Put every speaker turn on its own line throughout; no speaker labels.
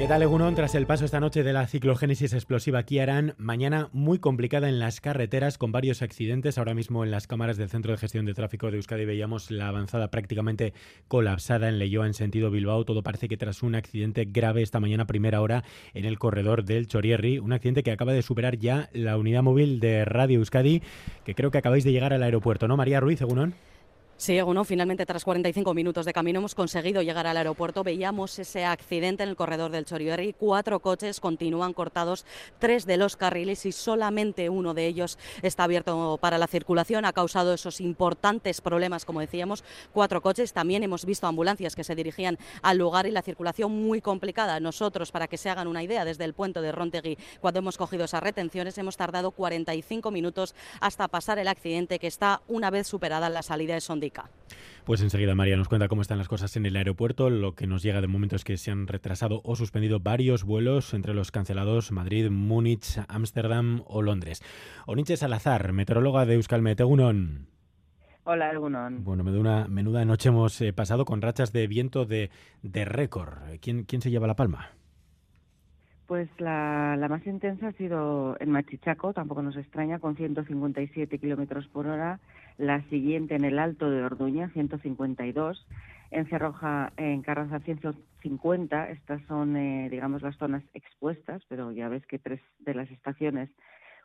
¿Qué tal, Egunon? Tras el paso esta noche de la ciclogénesis explosiva aquí harán mañana muy complicada en las carreteras con varios accidentes. Ahora mismo en las cámaras del Centro de Gestión de Tráfico de Euskadi veíamos la avanzada prácticamente colapsada en Leyoa en sentido Bilbao. Todo parece que tras un accidente grave esta mañana primera hora en el corredor del Chorierri, un accidente que acaba de superar ya la unidad móvil de Radio Euskadi, que creo que acabáis de llegar al aeropuerto, ¿no, María Ruiz, Egunon?
Sí, bueno, finalmente tras 45 minutos de camino hemos conseguido llegar al aeropuerto. Veíamos ese accidente en el corredor del Chorierri. Cuatro coches continúan cortados, tres de los carriles y solamente uno de ellos está abierto para la circulación. Ha causado esos importantes problemas, como decíamos, cuatro coches. También hemos visto ambulancias que se dirigían al lugar y la circulación muy complicada. Nosotros, para que se hagan una idea, desde el puente de Rontegui, cuando hemos cogido esas retenciones, hemos tardado 45 minutos hasta pasar el accidente que está una vez superada la salida de Sondi.
Pues enseguida María nos cuenta cómo están las cosas en el aeropuerto. Lo que nos llega de momento es que se han retrasado o suspendido varios vuelos entre los cancelados Madrid, Múnich, Ámsterdam o Londres. Oniche Salazar, meteoróloga de Euskalmet, Egunon.
Hola, Egunon.
Bueno, menuda, menuda noche hemos eh, pasado con rachas de viento de, de récord. ¿Quién, ¿Quién se lleva la palma?
Pues la, más intensa ha sido en Machichaco, tampoco nos extraña, con 157 kilómetros por hora. La siguiente en el Alto de Orduña, 152. En Cerroja, en Carraza, 150. Estas son, eh, digamos, las zonas expuestas, pero ya ves que tres de las estaciones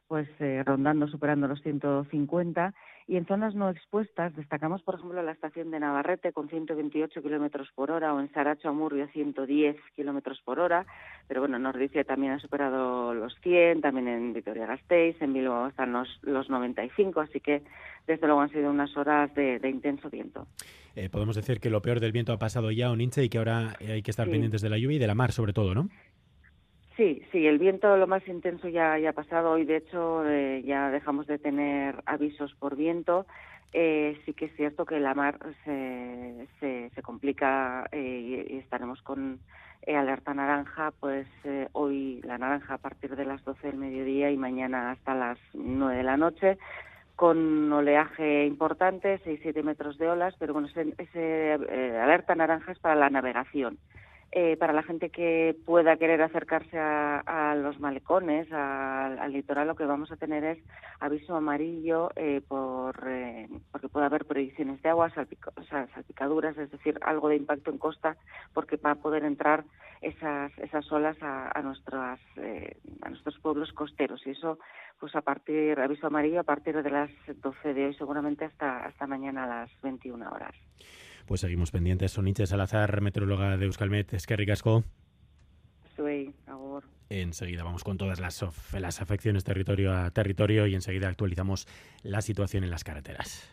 pues eh, rondando, superando los 150. Y en zonas no expuestas destacamos, por ejemplo, la estación de Navarrete con 128 kilómetros por hora o en Saracho Amurrio 110 kilómetros por hora. Pero bueno, nos dice también ha superado los 100, también en Vitoria-Gasteiz, en Bilbao están los, los 95, así que desde luego han sido unas horas de, intenso viento.
Eh, podemos decir que lo peor del viento ha pasado ya Oninche y que ahora hay que estar pendientes de la lluvia y de la mar, sobre todo, ¿no?
Sí, sí, el viento lo más intenso ya, ha pasado. Hoy, de hecho, eh, ya dejamos de tener avisos por viento. Eh, sí que es cierto que la mar se, se, complica eh, y, estaremos con alerta naranja, pues hoy la naranja a partir de las 12 del mediodía y mañana hasta las 9 de la noche con oleaje importante, 6-7 metros de olas, pero bueno, ese, ese alerta naranja es para la navegación. Eh, para la gente que pueda querer acercarse a, los malecones, al litoral, lo que vamos a tener es aviso amarillo eh, por, eh, porque puede haber predicciones de agua, salpicaduras, es decir, algo de impacto en costa, porque va a poder entrar esas, esas olas a, nuestras, a nuestros pueblos costeros. Y eso, pues a partir, aviso amarillo a partir de las 12 de hoy, seguramente hasta, hasta mañana a las 21 horas.
Pues seguimos pendientes. Soniche Salazar, meteoróloga de Euskalmet. Es que ricasco.
Soy, ahora.
Enseguida vamos con todas las, las afecciones territorio a territorio y enseguida actualizamos la situación en las carreteras.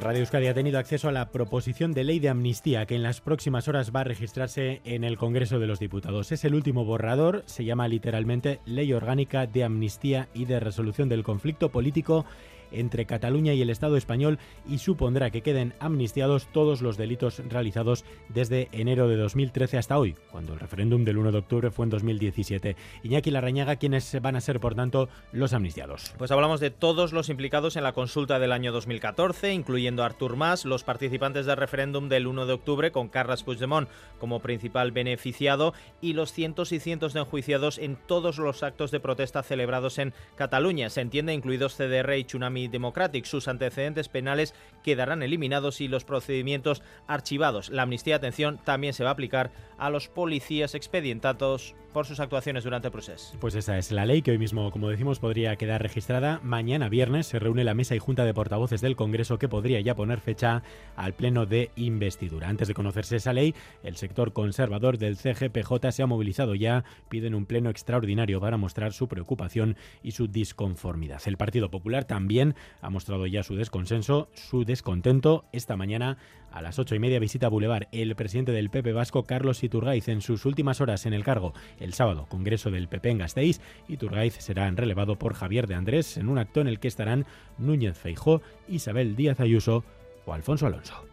Radio Euskadi ha tenido acceso a la proposición de ley de amnistía que en las próximas horas va a registrarse en el Congreso de los Diputados. Es el último borrador, se llama literalmente Ley Orgánica de Amnistía y de Resolución del Conflicto Político entre Cataluña y el Estado español y supondrá que queden amnistiados todos los delitos realizados desde enero de 2013 hasta hoy, cuando el referéndum del 1 de octubre fue en 2017. Iñaki Larrañaga, ¿quiénes van a ser, por tanto, los amnistiados?
Pues hablamos de todos los implicados en la consulta del año 2014, incluyendo a Artur Mas, los participantes del referéndum del 1 de octubre con Carles Puigdemont como principal beneficiado y los cientos y cientos de enjuiciados en todos los actos de protesta celebrados en Cataluña. Se entiende incluidos CDR y Tsunami Democratic. Sus antecedentes penales quedarán eliminados y los procedimientos archivados. La amnistía, atención, también se va a aplicar a los policías expedientados por sus actuaciones durante el proceso.
Pues esa es la ley que hoy mismo, como decimos, podría quedar registrada. Mañana viernes se reúne la mesa y junta de portavoces del Congreso que podría ya poner fecha al pleno de investidura. Antes de conocerse esa ley, el sector conservador del CGPJ se ha movilizado ya, piden un pleno extraordinario para mostrar su preocupación y su disconformidad. El Partido Popular también ha mostrado ya su desconsenso, su descontento. Esta mañana a las ocho y media visita Boulevard el presidente del PP vasco, Carlos Iturgaiz, en sus últimas horas en el cargo. El sábado, Congreso del PP en Gasteiz. Iturgaiz será relevado por Javier de Andrés en un acto en el que estarán Núñez Feijó, Isabel Díaz Ayuso o Alfonso Alonso.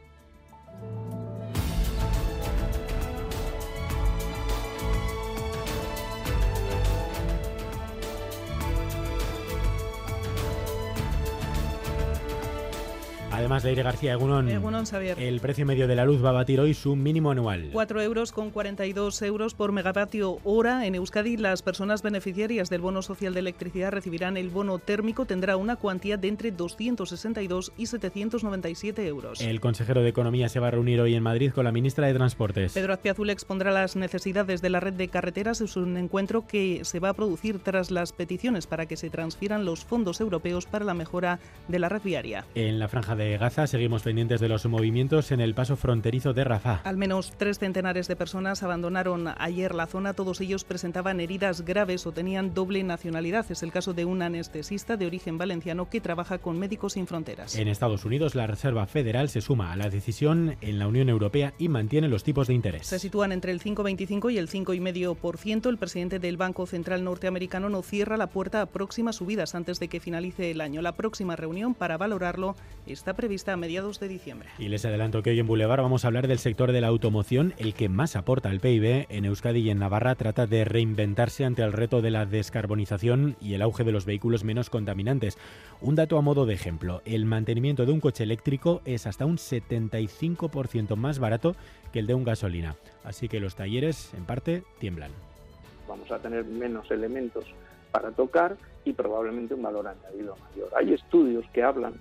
Además, Leire García Egunon,
Egunon Xavier.
el precio medio de la luz va a batir hoy su mínimo anual.
4 euros con 42 euros por megavatio hora. En Euskadi, las personas beneficiarias del bono social de electricidad recibirán el bono térmico. Tendrá una cuantía de entre 262 y 797 euros.
El consejero de Economía se va a reunir hoy en Madrid con la ministra de Transportes.
Pedro Azpiazul expondrá las necesidades de la red de carreteras. Es un encuentro que se va a producir tras las peticiones para que se transfieran los fondos europeos para la mejora de la red viaria.
En la franja de Gaza seguimos pendientes de los movimientos en el paso fronterizo de Rafah.
Al menos tres centenares de personas abandonaron ayer la zona. Todos ellos presentaban heridas graves o tenían doble nacionalidad. Es el caso de un anestesista de origen valenciano que trabaja con Médicos Sin Fronteras.
En Estados Unidos, la Reserva Federal se suma a la decisión en la Unión Europea y mantiene los tipos de interés.
Se sitúan entre el 5,25 y el 5,5%. El presidente del Banco Central norteamericano no cierra la puerta a próximas subidas antes de que finalice el año. La próxima reunión para valorarlo está prevista a mediados de diciembre.
Y les adelanto que hoy en Boulevard vamos a hablar del sector de la automoción, el que más aporta al PIB en Euskadi y en Navarra trata de reinventarse ante el reto de la descarbonización y el auge de los vehículos menos contaminantes. Un dato a modo de ejemplo, el mantenimiento de un coche eléctrico es hasta un 75% más barato que el de un gasolina, así que los talleres en parte tiemblan.
Vamos a tener menos elementos para tocar y probablemente un valor añadido mayor. Hay estudios que hablan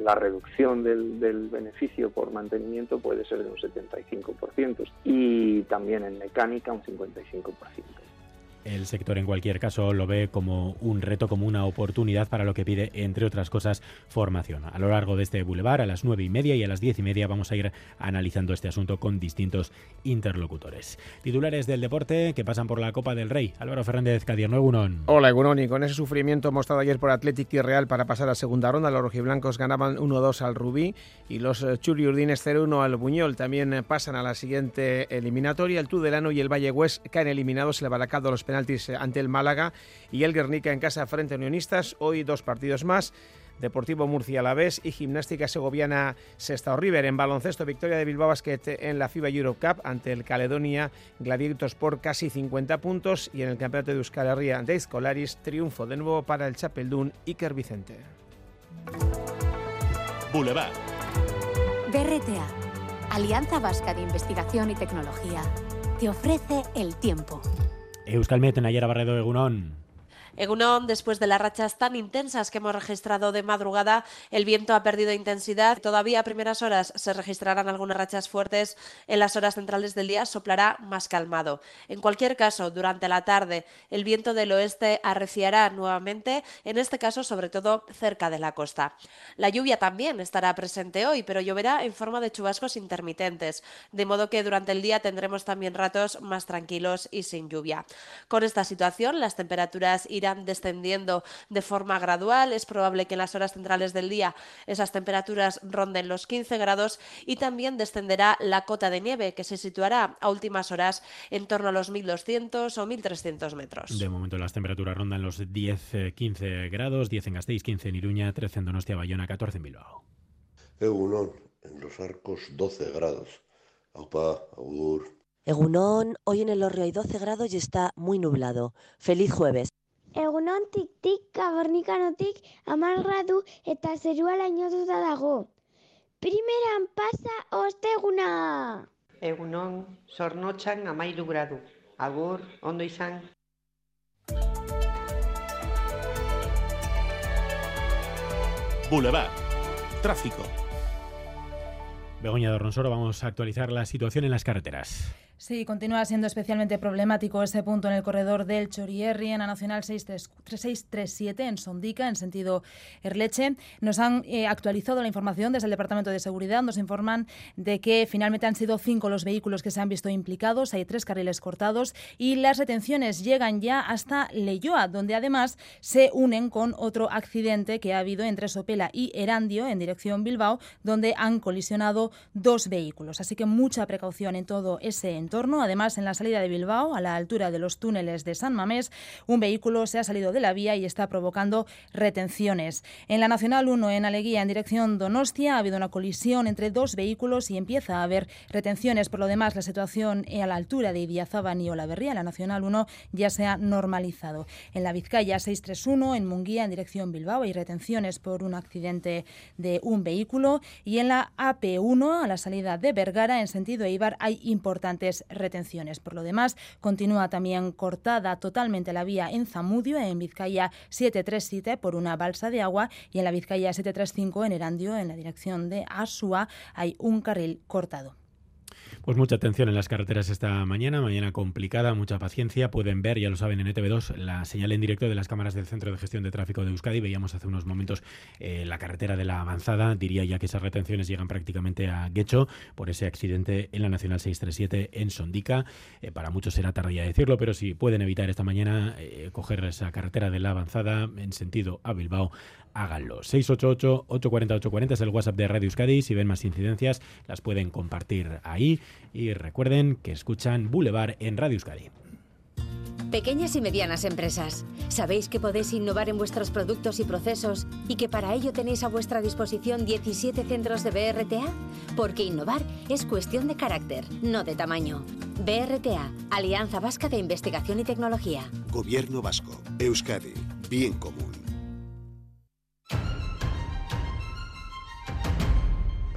la reducción del, del, beneficio por mantenimiento puede ser de un 75% y también en mecánica un 55%.
El sector en cualquier caso lo ve como un reto, como una oportunidad para lo que pide, entre otras cosas, formación. A lo largo de este bulevar, a las nueve y media y a las diez y media, vamos a ir analizando este asunto con distintos interlocutores. Titulares del deporte que pasan por la Copa del Rey. Álvaro Fernández, Cadierno Egunon.
Hola Egunon, y con ese sufrimiento mostrado ayer por Athletic y Real para pasar a segunda ronda, los rojiblancos ganaban 1-2 al Rubí y los churiurdines 0-1 al Buñol. También pasan a la siguiente eliminatoria. El Tudelano y el Valle West caen eliminados, el Balacado los penaltis ante el Málaga y el Guernica en casa frente a Unionistas. Hoy dos partidos más. Deportivo Murcia a la vez y Gimnástica Segoviana Sestao River. En baloncesto, victoria de Bilbao Basket en la FIBA Europe Cup ante el Caledonia Gladiatos por casi 50 puntos y en el Campeonato de Euskal Herria de Escolaris, triunfo de nuevo para el Chapeldún Iker Vicente.
Boulevard.
BRTA, Alianza Vasca de Investigación y Tecnología, te ofrece el tiempo.
Euskal Meten aiera barredo egunon.
Egunon, después de las rachas tan intensas que hemos registrado de madrugada, el viento ha perdido intensidad. Todavía a primeras horas se registrarán algunas rachas fuertes. En las horas centrales del día soplará más calmado. En cualquier caso, durante la tarde, el viento del oeste arreciará nuevamente, en este caso sobre todo cerca de la costa. La lluvia también estará presente hoy, pero lloverá en forma de chubascos intermitentes, de modo que durante el día tendremos también ratos más tranquilos y sin lluvia. Con esta situación, las temperaturas irán irán descendiendo de forma gradual. Es probable que en las horas centrales del día esas temperaturas ronden los 15 grados y también descenderá la cota de nieve que se situará a últimas horas en torno a los 1200 o 1300 metros.
De momento las temperaturas rondan los 10-15 grados, 10 en Gasteiz, 15 en Iruña, 13 en Donostia, Bayona, 14 en Bilbao.
Egunon, en los arcos 12 grados. Aupa, augur.
Egunon, hoy en el Orrio hay 12 grados y está muy nublado. Feliz jueves.
Egunontik tik kabornikanotik hamar gradu eta zerua lainotuta dago. Primeran pasa osteguna!
Egunon, zornotxan amairu gradu. Agur, ondo izan.
Boulevard. Tráfico.
Begoña Dorronsoro, vamos a actualizar la situación en las carreteras.
Sí, continúa siendo especialmente problemático ese punto en el corredor del Chorierri, en la Nacional 637, en Sondica, en sentido Erleche. Nos han eh, actualizado la información desde el Departamento de Seguridad. Nos informan de que finalmente han sido cinco los vehículos que se han visto implicados. Hay tres carriles cortados y las retenciones llegan ya hasta Leyoa, donde además se unen con otro accidente que ha habido entre Sopela y Erandio, en dirección Bilbao, donde han colisionado dos vehículos. Así que mucha precaución en todo ese entorno Además, en la salida de Bilbao, a la altura de los túneles de San Mamés, un vehículo se ha salido de la vía y está provocando retenciones. En la Nacional 1, en Aleguía, en dirección Donostia, ha habido una colisión entre dos vehículos y empieza a haber retenciones. Por lo demás, la situación a la altura de Idiazábal y Olaverría, la Nacional 1, ya se ha normalizado. En la Vizcaya 631, en Munguía, en dirección Bilbao, hay retenciones por un accidente de un vehículo. Y en la AP1, a la salida de Vergara, en sentido Eibar, hay importantes retenciones. Por lo demás, continúa también cortada totalmente la vía en Zamudio, en Vizcaya 737, por una balsa de agua, y en la Vizcaya 735, en Erandio, en la dirección de Asua, hay un carril cortado.
Pues mucha atención en las carreteras esta mañana, mañana complicada, mucha paciencia. Pueden ver, ya lo saben, en ETV2 la señal en directo de las cámaras del Centro de Gestión de Tráfico de Euskadi. Veíamos hace unos momentos eh, la carretera de la avanzada. Diría ya que esas retenciones llegan prácticamente a Guecho por ese accidente en la Nacional 637 en Sondica. Eh, para muchos será tardía decirlo, pero si pueden evitar esta mañana eh, coger esa carretera de la avanzada en sentido a Bilbao, háganlo. 688-840-840 es el WhatsApp de Radio Euskadi. Si ven más incidencias, las pueden compartir ahí. Y recuerden que escuchan Boulevard en Radio Euskadi.
Pequeñas y medianas empresas, ¿sabéis que podéis innovar en vuestros productos y procesos y que para ello tenéis a vuestra disposición 17 centros de BRTA? Porque innovar es cuestión de carácter, no de tamaño. BRTA, Alianza Vasca de Investigación y Tecnología.
Gobierno Vasco, Euskadi, bien común.